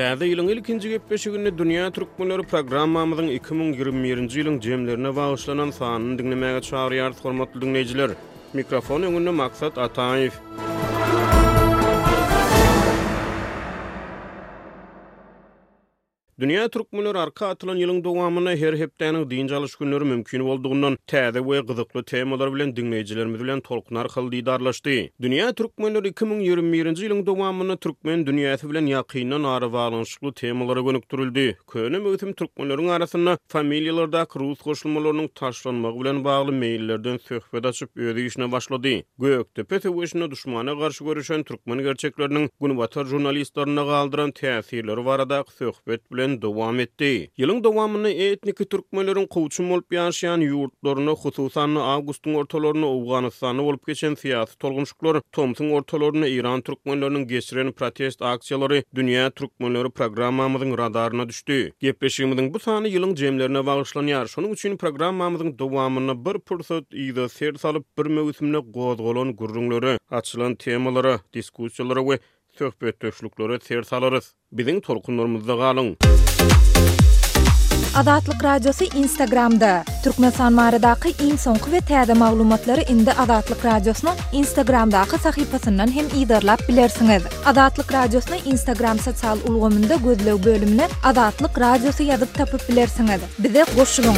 Täze ýylyň ilkinji gepleşiginde Dünýä türkmenleri programmamyzyň 2021-nji ýylyň jemlerine bagyşlanan sanyny diňlemäge çagyrýarys, hormatly diňleýjiler. Mikrofon öňünde Maksat Ataýew. Dünýä türkmenleri arka atylan ýylyň dowamynda her hepdäniň dynç alyş günleri mümkin boldugyndan, täze we gyzykly temalar bilen diňleýjilerimiz bilen tolkun arkaly didarlaşdy. Dünýä türkmenleri iki müň ýigrimi birinji ýylyň dowamynda türkmen dünýäsi bilen ýakyndan arabaglanyşykly temalara gönükdirildi. Köne möwsüm türkmenleriň arasynda familiýalardaky rus goşulmalarynyň taşlanmagy bilen bagly meýillerden söhbet açyp, öz işine başlady. Gökdepe söweşinde duşmana garşy göreşen türkmen gerçekleriniň Günbatar žurnalistlerinde galdyran täsirleri baradaky söhbet bilen dowam etdi. Ýylyň dowamynda etniki türkmenleriň kowçum bolup ýaşaýan ýurtlarynda, hususan-da, awgustyň ortalarynda Owganystanda bolup geçen syýasy tolgunyşyklar, tomsuň ortalarynda Eýran türkmenleriniň geçiren protest aksiýalary dünýä türkmenleri programmamyzyň radaryna düşdi. Gepleşigimiziň bu sany ýylyň jemlerine bagyşlanýar, şonuň üçin programmamyzyň dowamynda bir pursat yza ser salyp, bir möwsümde gozgalan gürrüňlere, açylan temalara, diskussiýalara we söhbetdeşliklere ser salarys. Biziň tolkunlarymyzda galyň! Azatlyk Radiosy Instagramda, Türkmenistan baradaky iň soňky we täze maglumatlary indi Azatlyk Radiosynyň Instagramdaky sahypasyndan hem yzarlap bilersiňiz. Azatlyk Radiosyny Instagram sosial ulgamynda gözleg bölümine Azatlyk Radiosy ýazyp tapyp bilersiňiz. Bize goşulyň!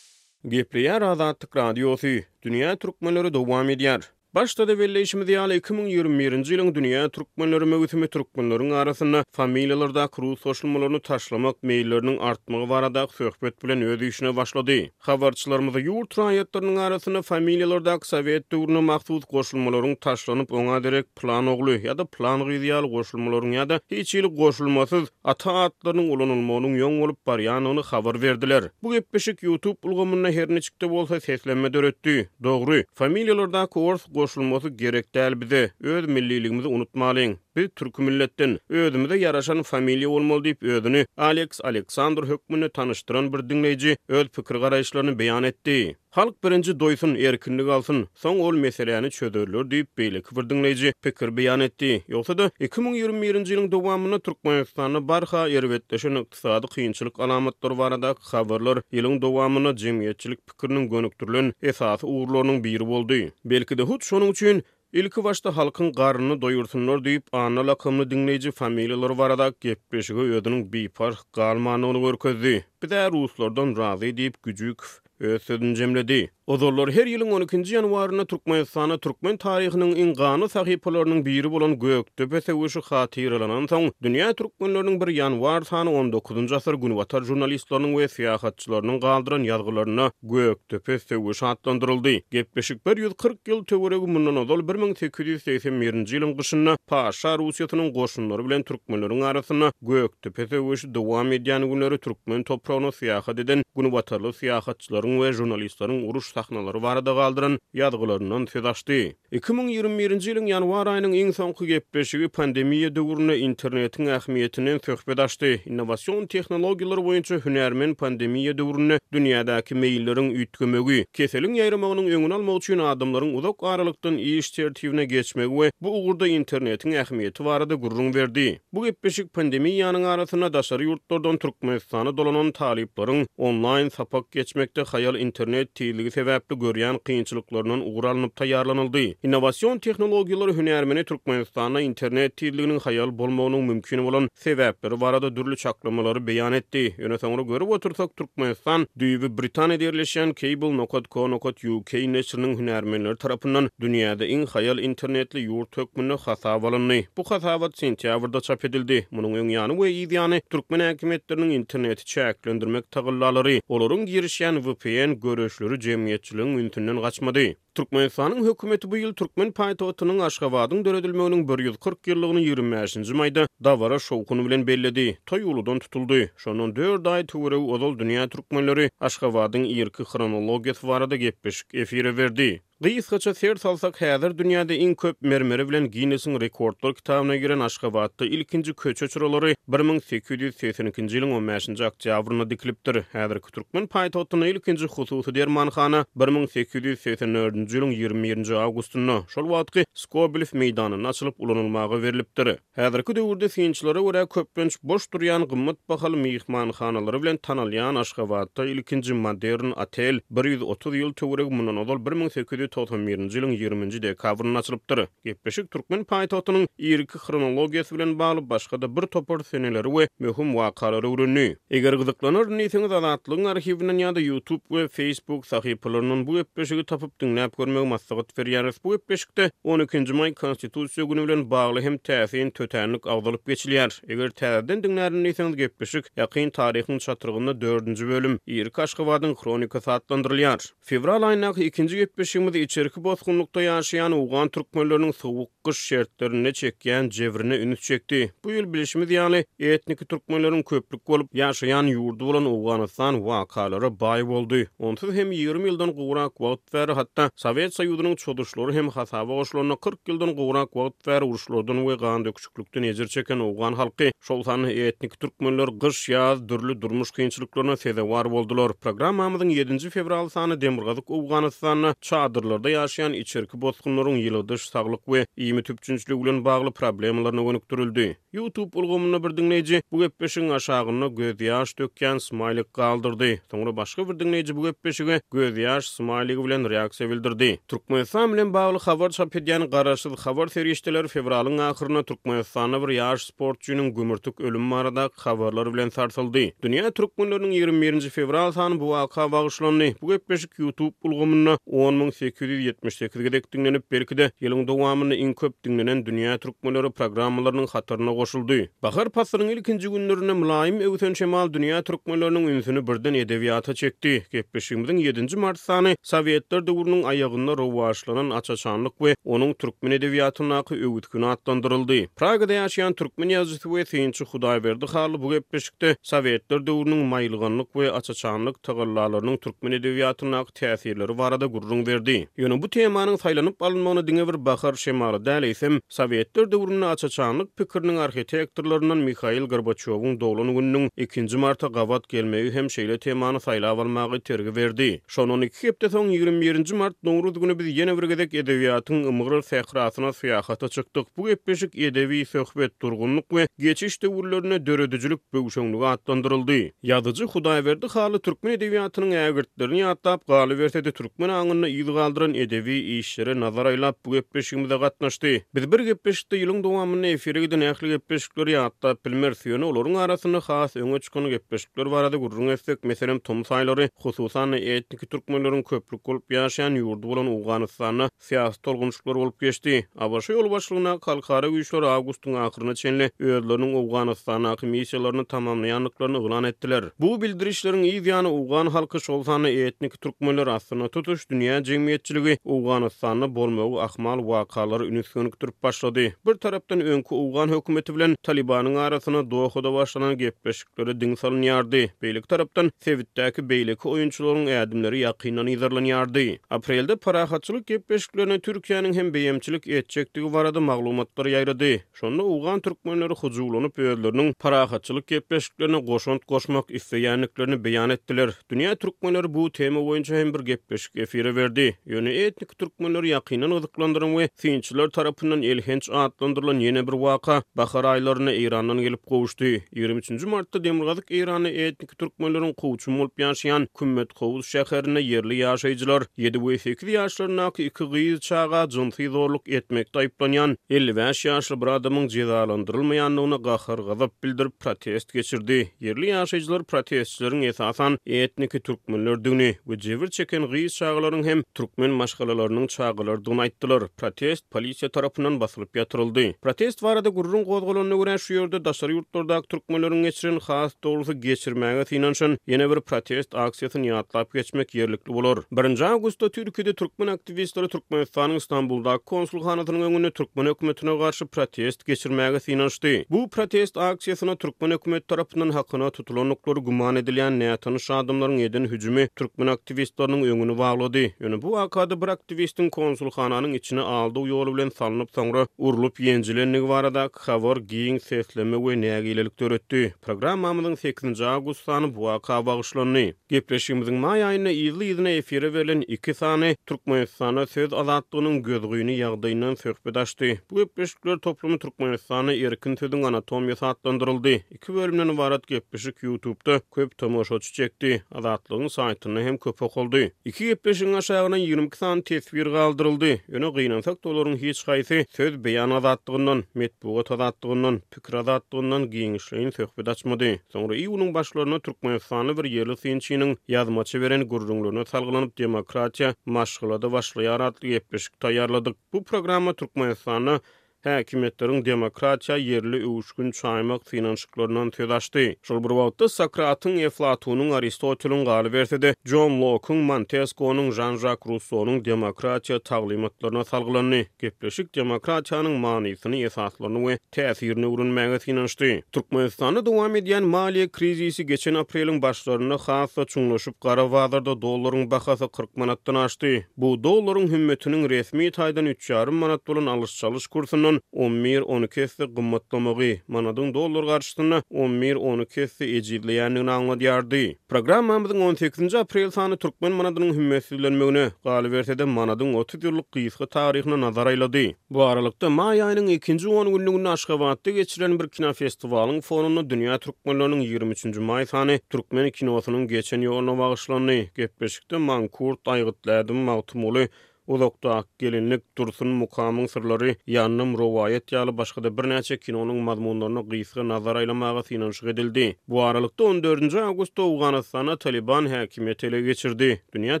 Gepleýär Azatlyk Radiosy, Dünýä türkmenleri dowam edýär. Başda-da belleýşimiz ýaly, iki müň ýigrimi birinji ýylyň Dünýä türkmenleri möwsümi türkmenleriň arasynda familiýalardaky rus goşulmalaryny taşlamak meýilleriniň artmagy baradaky söhbet bilen öz işine başlady. Habarçylarymyz ýurt raýatlarynyň arasynda familiýalardaky sowet döwrüne mahsus goşulmalaryň taşlanyp, oňa derek plan ogly ýa-da plan gyz ýaly goşulmalaryň ýa-da hiç hili goşulmasyz ata atlarynyň ulanylmagynyň ýoň bolup barýandygyny habar berdiler. Bu gepleşik YouTube ulgamynda her niçik-de bolsa seslenme döretdi. Dogry, familiýalardaky ors goşulmasy gerek däl bize, öz milliligimizi unutmalyň. Biz türki milletden, özümize ýaraşan familiýa bolmaly diýip, özüni Aleks Aleksandr hökmünde tanyşdyran bir diňleýji öz pikir-garaýyşlaryny beýan etdi. Halk birinji doýsun, erkinlik alsyn, soň ol meseläni çözerler diýip, beýleki bir diňleýji pikir beýan etdi. Ýogsa-da, iki müň ýigrimi birinji ýylyň dowamynda Türkmenistanda barha erbetleşen ykdysady kynçylyk alamatlary baradaky habarlar ýylyň dowamynda jemgyýetçilik pikiriniň gönükdirilen esasy ugurlarynyň biri boldy. Belki-de, hut şonuň üçin Ilki başda halkyň garnyny doýursynlar diýip, Anna lakamly diňleýji familiýalary baradaky gepleşige özüniň biparh galmandygyny görkezdi. Biz-ä ruslardan razy diýip, Güjükow öz sözüni jemledi. Ozallar her ýylyň on ikinji ýanwarynda Türkmenistanda türkmen taryhynyň iň ganly sahypalarynyň biri bolan Gökdepe söweşi hatyralanan-soň, dünýä türkmenleriniň bir ýanwar sany on dokuzynjy asyr günbatar žurnalistleriniň we syýahatçylarynyň galdyran ýazgylarynda, Gökdepe söweşi atlandyryldy. Gepleşik bir ýüz kyrk ýyl töweregi mundan ozal bir müň sekiz ýüz segsen birinji ýylyň gyşynda Paşa Russiýasynyň goşunlary bilen türkmenleriň arasynda Gökdepe söweşi dowam edýän günleri türkmen topragyna syýahat eden günbatarly syýahatçylaryň we žurnalistleriň uruş sahnalary barada galdyran ýazgylaryndan söz açdy. Iki müň ýigrimi birinji ýylyň ýanwar aýynyň iň soňky gepleşigi pandemiýa döwründe internetiň ähmiýetinden söhbet açdy. Innowasion tehnologiýalar boýunça hünärmen pandemiýa döwründe dünýädäki meýilleriň üýtgemegi, keseliň ýaýramagynyň öňüni almak üçin adamlaryň uzak aralykdan iş tertibine geçmegi we bu ugurda internetiň ähmiýeti barada gürrüň berdi. Bu gepleşik pandemiýanyň arasynda daşary ýurtlardan Türkmenistana dolanan talyplaryň onlaýn sapak geçmekde haýal internet tizligi sebäpli görýän kynçylyklaryndan ugur alnyp taýýarlanyldy. Innowasion tehnologiýalar hünärmeni Türkmenistanda internet tizliginiň haýal bolmagynyň mümkin bolan sebäpleri barada dürli çaklamalary beýan etdi. Ýöne soňra görüp otursak, Türkmenistan düýbi Britaniýada ýerleşýän Cable nokat co nokat UK neşiriniň hünärmenleri tarapyndan dünýäde iň haýal internetli ýurt hökmünde hasaba alyndy. Bu hasabat sentýabrda çap edildi. Munuň öň ýany we yz ýany türkmen häkimiýetleriniň interneti çäklendirmek tagallalary, olaryň girişýän vpn göreçleri jemgyýetçiligiň ünsünden gaçmady. Türkmenistanyň hökümeti bu ýyl türkmen paýtagtynyň Aşgabadyň döredilmeginiň bir ýüz kyrk ýyllygyny ýigrimi bäşinji maýda dabara şowhun bilen belledi. Toý uludan tutuldy. Şondan dört aý töweregi ozal dünýä türkmenleri Aşgabadyň irki hronologiýasy barada gepleşik efire berdi. Gysgaça ser salsak häzir dünýäde iň köp mermeri bilen Ginnesiň rekordlar kitabyna giren Aşgabatda ilkinji köçe çyralary bir müň sekiz ýüz segsen ikinji ýylyň on bäşinji oktýabrynda dikilipdir. Häzirki türkmen paýtagtynda ilkinji hususy dermanhana bir müň sekiz ýüz segsen dördünji ýylyň ýigrimi birinji awgustynda, şol wagtky Skobelew meýdanynda açylyp ulanylmaga berlipdir. Häzirki döwürde synçylara görä, köplenç boş durýan gymmat bahaly myhmanhanalary bilen tanalýan Aşgabatda ilkinji modern otel bir ýüz otuz ýyl töweregi mundan ozal bir müň sekiz ýüz togsan birinji ýylyň ýigrimiinji dekabrynda açylypdyr. Gepleşik türkmen paýtagtynyň irki hronologiýasy bilen bagly başga-da bir topar seneleri we möhüm wakalary öwrendi. Eger gyzyklanaryn diýseňiz, Azatlygyň arhiwinden ýa-da Youtube we Facebook sahypalaryndan bu gepleşigi tapyp diňläp görmegi maslahat berýäris. Bu gepleşik. Birleşikde on ikinji maý Konstitusiýa güni bilen bagly hem täsin tötänlik agzalyp geçilýär. Eger täzeden diňlärin diýseňiz gepleşik Ýakyn taryhyň çatrygynda dördünji bölüm, Irki Aşgabadyň hronikasy atlandyrylýar. Fewral aýyndaky ikinji gepleşigimiz içerki bosgunlykda ýaşaýan owgan türkmenleriniň sowuk gyş şertlerinde çekýän jebrine üns çekdi. Bu ýyl bilşimiz ýaly, etniki türkmenleriň köplük bolup ýaşaýan ýurdy bolan Owganystan wakalara baý boldy. Onsuz hem ýigrimi ýyldan gowrak wagt bäri, hatda Sowet Soýuzynyň çozuşlary hem hasaba goşulanda, kyrk ýyldan gowrak wagt bäri uruşlardan we gandöküşiklikden ejir çeken owgan halky, şol sanda etnik türkmenler gyş, ýaz, dürli durmuş kynçylyklaryna sezewar boldular. Programmamyzyň ýedinji fewral sany Demirgazyk Owganystanda çadyrlarda ýaşaýan içerki bosgunlaryň ýyladyş, saglyk we iýmit üpjünçiligi bilen bagly problemalaryna gönükdirildi. Youtube ulgamynda bir diňleýji bu gepleşigiň aşagynda gözýaş dökýän smaýlik galdyrdy. Soňra başga bir diňleýji bu gepleşige gözýaş smaýligi bilen reaksiýa bildirdi. Türkmenistan bilen bagly habar çap edýän garaşsyz habar serişdeleri fewralyň ahyrynda Türkmenistanda bir ýaş sportçynyň gümürtik ölümi baradaky habarlar bilen sarsyldy. Dünýä türkmenleriniň ýigrimi birinji fewral sany bu waka bagyşlandy. Bu gepleşik. YouTube ulgamynda on müň sekiz ýüz ýetmiş sekiz gezek diňlenip, belki-de, ýylyň dowamynda iň köp diňlenen dünýä türkmenleri programmalarynyň hataryna goşuldy. Bahar paslynyň ilkinji günlerinde mylaýym öwsen şemal dünýä türkmenleriniň ünsüni birden edebiýata çekdi. Gepleşigimiziň ýedinji mart sany Sowetler döwrüniň aýagynda rowaçlanan aç-açanlyk we onuň türkmen edebiýatyndaky öwüt güni atlandyryldy. Pragada ýaşaýan türkmen ýazyjysy we synçy Hudaýberdi Hally bu gepleşikde Hut-de, sowetler döwrüniň maýylganlyk we açaçanlyk tagallalarynyň türkmen edebiýatyndaky täsirleri barada gürrüň berdi. Ýöne bu temanyň saýlanyp alynmagyny diňe bir bahar şemaly däl, eýsem, sowetler döwründe açaçanlyk pikiriniň arhitektorlaryndan Mihail Gorbaçýowyň doglan gününiň ikinji marta gabat gelmegi hem şeýle temany saýlap almagy itergi berdi. Şondan iki hepde soň, ýigrimi birinji mart, Nowruz güni biz ýene bir gezek edebiýatyň ymgyr sährasyna syýahata çykdyk. Bu gepleşik Edebi söhbet, durgunlyk we geçiş döwürlerinde döredijilik böwşeňligi atlandyryldy. Ýazyjy Hudaýberdi Hally türkmen edebiýatynyň ägirtlerini ýatlap, galyberse-de, türkmen aňynda yz galdyran edebi işlere nazar aýlap, bu gepleşigimize gatnaşdy. Biz bir gepleşikde ýylyň dowamynda efire giden ähli gepleşikleri ýatlap bilmeris, ýöne olaryň arasynda has öňe çykan gepleşikler, Ler barada gürrüň etsek, meselem, tomus aýlary, hususan-da, etniki türkmenleriň köplük bolup ýaşaýan ýurdy bolan Owganystanda syýasy tolgunyşyklar bolup geçdi. ABŞ ýolbaşçylygyndaky halkara güýçler awgustyň ahyryna çenli özleriniň Owganystandaky missiýalaryny tamamlaýandyklaryny yglan etdiler. Bu bildirişleriň yz ýany owgan halky, şol sanda etniki türkmenler, aslynda tutuş dünýä jemgyýetçiligi Owganystanda bolmagy ahmal wakalary üns gönükdirip başlady. Bir tarapdan öňki owgan hökümeti bilen Talybanyň arasynda Dohada başlanan gepleşikler, Leri diňe salynýardy. Beýleki tarapdan, sebitdäki beýleki oýunçylaryň ädimleri ýakyndan yzarlanýardy. Aprelde parahatçylyk gepleşiklerine Türkiýäniň hem beýemçilik etjekdigi barada maglumatlar ýaýrady. Şonda owgan türkmenleri hyjuwlanyp özleriniň parahatçylyk gepleşiklerine goşant goşmak isleýändiklerini beýan etdiler. Dünýä türkmenleri bu tema boýunça hem bir gepleşik efire berdi. Ýöne etniki türkmenleri ýakyndan gyzyklandyran we synçylar tarapyndan elhenç atlandyrylan ýene bir waka bahar aýlarynda Eýrandan gelip gowuşdy. Ýigrimi üçünji martda Demirgazyk Eýranda etniki türkmenleriň kowçum bolup ýaşaýan Kümmetgowuz şäherinde ýerli ýaşaýjylar ýedi we sekiz ýaşlaryndaky iki gyz çaga jynsy zorluk etmekde aýyplanýan elli bäş ýaşly bir adamyň jezalandyrylmaýandygyna gahar-gazap bildirip protest geçirdi. Ýerli ýaşaýjylar protestçileriň esasan etniki türkmenlerdigini we jebir çeken gyz çagalaryň hem türkmen maşgalalarynyň çagalarydygyny aýtdylar. Protest polisiýa tarapyndan basylyp ýatyryldy. Protest barada gürrüň gozgalanyna görä şu ýerde daşary ýurtlardaky türkmenleriň geçiren has dogrusy geçirmäge synanyşan ýene bir protest aksiýasyny ýatlap geçmek ýerlikli bolar. Birinji awgustda Türkiýede türkmen aktiwistleri Türkmenistanyň Stambuldaky konsulhanasynyň öňünde türkmen hökümetine garşy protest geçirmäge synanyşdy. Bu protest aksiýasyna türkmen hökümeti tarapyndan hakyna tutulandyklary güman edilýän nätanyş adamlaryň eden hüjümi türkmen aktiwistleriniň öňüni baglady. Ýöne bu wakada bir aktiwistiň konsulhananyň içine aldaw ýoly bilen salnyp soňra urlup ýenjilendigi baradaky habar giň sesleme we nägilelik döretdi. Programmamyzyň sekizinji awgust sany bu waka bagyşlandy. Gepleşigimiziň maý aýynda yzly-yzyna efire berlen iki sany Türkmenistanda söz azatlygynyň gözgyny ýagdaýyndan söhbet açdy. Bu gepleşikler toplumy Türkmenistanda erkin sözüň anatomiýasy atlandyryldy. Iki bölümden ybarat gepleşik Ýutubda köp tomaşaçy çekdi, Azatlygyň saýtynda hem köp okaldy. Iki gepleşigiň aşagyna ýigrimi iki sany teswir galdyryldy. Ýöne gynansak-da olaryň hiç haýsy söz-beýan azatlygyndan, metbugat azatlygyndan, pikir azatdygyndan giňişleýin söhbet açmady. Soňra iýunyň başlarynda türkmenistanly bir ýerli synçynyň ýazmaça beren gürrüňlerine salgylanyp Demokratiýa maşgalada başlaýar atly gepleşik taýýarladyk. Bu programma Türkmenistanda häkimiýetleriň demokratiýa ýerli öwüşgin çaýmak synanyşyklaryndan söz açdy. Şol bir wagtda Sokratyň, Eflatunyň, Aristoteliň, galyberse-de, Jon Lokuň, Monteskonyň, Žan-Žak Russonyň demokratiýa taglymatlaryna salgylandy. Gepleşik demokratiýanyň manysyny, esaslaryny we täsirini öwrenmäge synanyşdy. Türkmenistanda dowam edýän maliýe krizisi geçen apreliň başlarynda has-da çuňlaşyp, gara bazarda dollaryň bahasy kyrk manatdan aşdy. Bu dollaryň hümmetiniň resmi taýdan üç ýarym manat bolan alyş-çalyş kursyndan on bir, on iki esse gymmatlamagy, manadyň dollar garşysynda on bir, on iki esse ejizleýändigini aňladýardy. Programmamyzyň on sekizinji aprel sany türkmen manadynyň hümmetsizlenmegine, galyberse-de, manadyň otuz ýyllyk gysga taryhyna nazar aýlady. Bu aralykda, maý aýynyň ikinji ongünlüginde Aşgabatda geçirilen bir kinofestiwalyň fonunda Dünýä türkmenleriniň ýigrimi üçünji maý sany türkmen kinosynyň geçen ýoluna bagyşlandy. Gepleşikde mankurt Aýgytlädim Magtymguly, Uzakdaky gelinlik, Dursun Mukamyň syrlary, Ýandym rowaýat ýaly başga-da birnäçe kinonyň mazmunlaryna gysga nazar aýlamaga synanyşyk edildi. Bu aralykda, on dördünji awgustda Owganystanda Talyban häkimiýeti ele geçirdi. Dünýä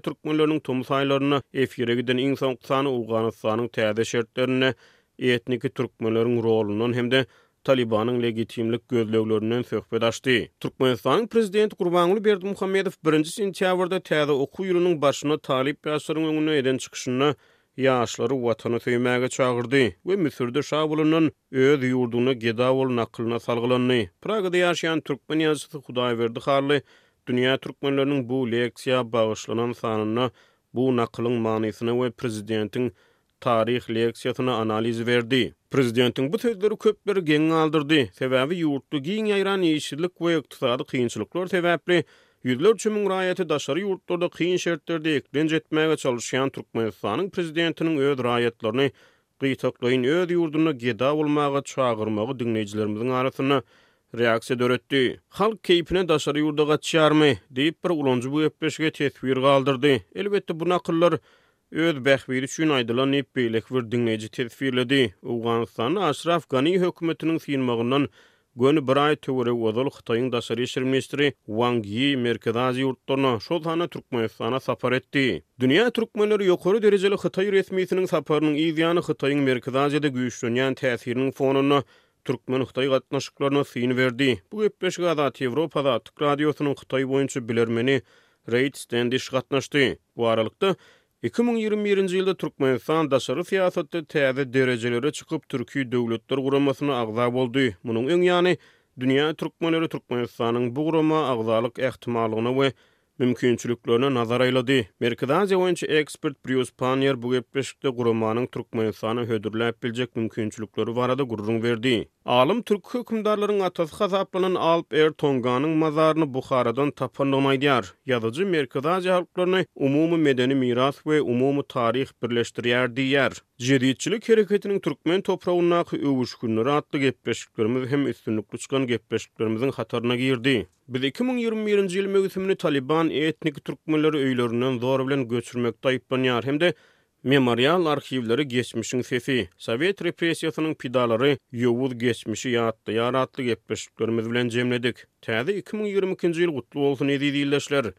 türkmenleriniň tomus aýlarynda efire giden iň soňky sany Owganystanyň täze şertlerinde etniki türkmenleriň rolundan hem-de Talybanyň legitimlik gözleglerinden söhbet açdy. Türkmenistanyň Prezidenti Gurbanguly Berdimuhamedow birinji sentýabrda täze okuw ýylynyň başynda talyp ýaşlaryň öňünde eden çykyşynda ýaşlary Watany söýmäge çagyrdy we Müsürde şa bolandan öz ýurduňda geda bol nakylyna salgylandy. Pragada ýaşaýan türkmen ýazyjysy Hudaýberdi Hally Dünýä türkmenleriniň bu leksiýa bagyşlanan sanynda bu nakylyň manysyna we prezidentiň Taryh leksiýasyna analiz berdi. Prezidentiň bu sözleri köpleri geň galdyrdy. Sebäbi ýurtda giň ýaýran işsizlik we ykdysady kynçylyklar sebäpli ýüzlerçe müň raýaty daşary ýurtlarda kyn şertlerde eklenç etmäge çalyşýan Türkmenistanyň prezidentiniň öz raýatlaryny gytaklaýyn öz ýurdunda geda bolmaga çagyrmagy diňleýjilerimiziň arasynda reaksiýa döretdi. Halk keýpine daşary ýurda gaçýarmy? diýip, bir ulanyjy bu gepleşige teswir galdyrdy. Elbetde, bu nakyllar öz bähbidi üçin aýdylan diýip, beýleki bir diňleýji teswirledi. Owganystanda Aşraf Gani hökümetiniň synmagyndan Göni bir aý töweregi ozal Hytaýyň daşary işler ministri Wang Ýi Merkezi Aziýa ýurtlaryna, şol sanda Türkmenistana sapar etdi. Dünýä türkmenleri ýokary derejeli hytaý resmisiniň saparynyň yz ýany Hytaýyň Merkezi Aziýada güýçlenýän täsiriniň fonunda türkmen-hytaý gatnaşyklaryna syn berdi. Bu gepleşige Azat Ýewropa Azatlyk Radiosynyň Hytaý boýunça bilermeni Reýd Stendiş gatnaşdy. Bu aralykda, Iki müň ýigrimi birinji ýylda Türkmenistan daşary syýasatda täze derejelere çykyp, Türki Döwletler Guramasyna agza boldy. Munuň öň ýany, dünýä türkmenleri Türkmenistanyň bu gurama agzalyk ähtimallygyna we mümkinçiliklerine nazar aýlady. Merkezi Aziýa boýunça ekspert Brýus Panniýer bu gepleşikde guramanyň Türkmenistana hödürläp biljek mümkinçilikleri barada gürrüň berdi. Alym türki hökümdarlaryň atasy hasaplanan Alp er Tonganyň mazaryny Buharadan tapandygyny aýdýar. Ýazyjy Merkezi Aziýa halklaryny umumy medeni miras we umumy taryh birleşdirýär diýýär. Jeditçilik hereketiniň türkmen topragyndaky öwüşginleri atly gepleşiklerimiz hem üstünlikli çykan gepleşiklerimiziň hataryna girdi. Biz iki müň ýigrimi birinji ýyl möwsümini Taliban etniki türkmenleri öýlerinden zor bilen göçürmekde aýyplanýar hem-de Memorial arhiwleri Geçmişiň sesi, Sowet repressiýasynyň pidalary ýowuz geçmişi ýatlaýar atly gepleşiklerimiz bilen jemledik. Täze iki müň ýigrimi ikinji ýyl gutly bolsun eziz ildeşler!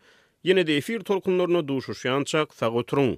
Ýene-de efir tolkunlarynda duşuşýançak sag oturyň!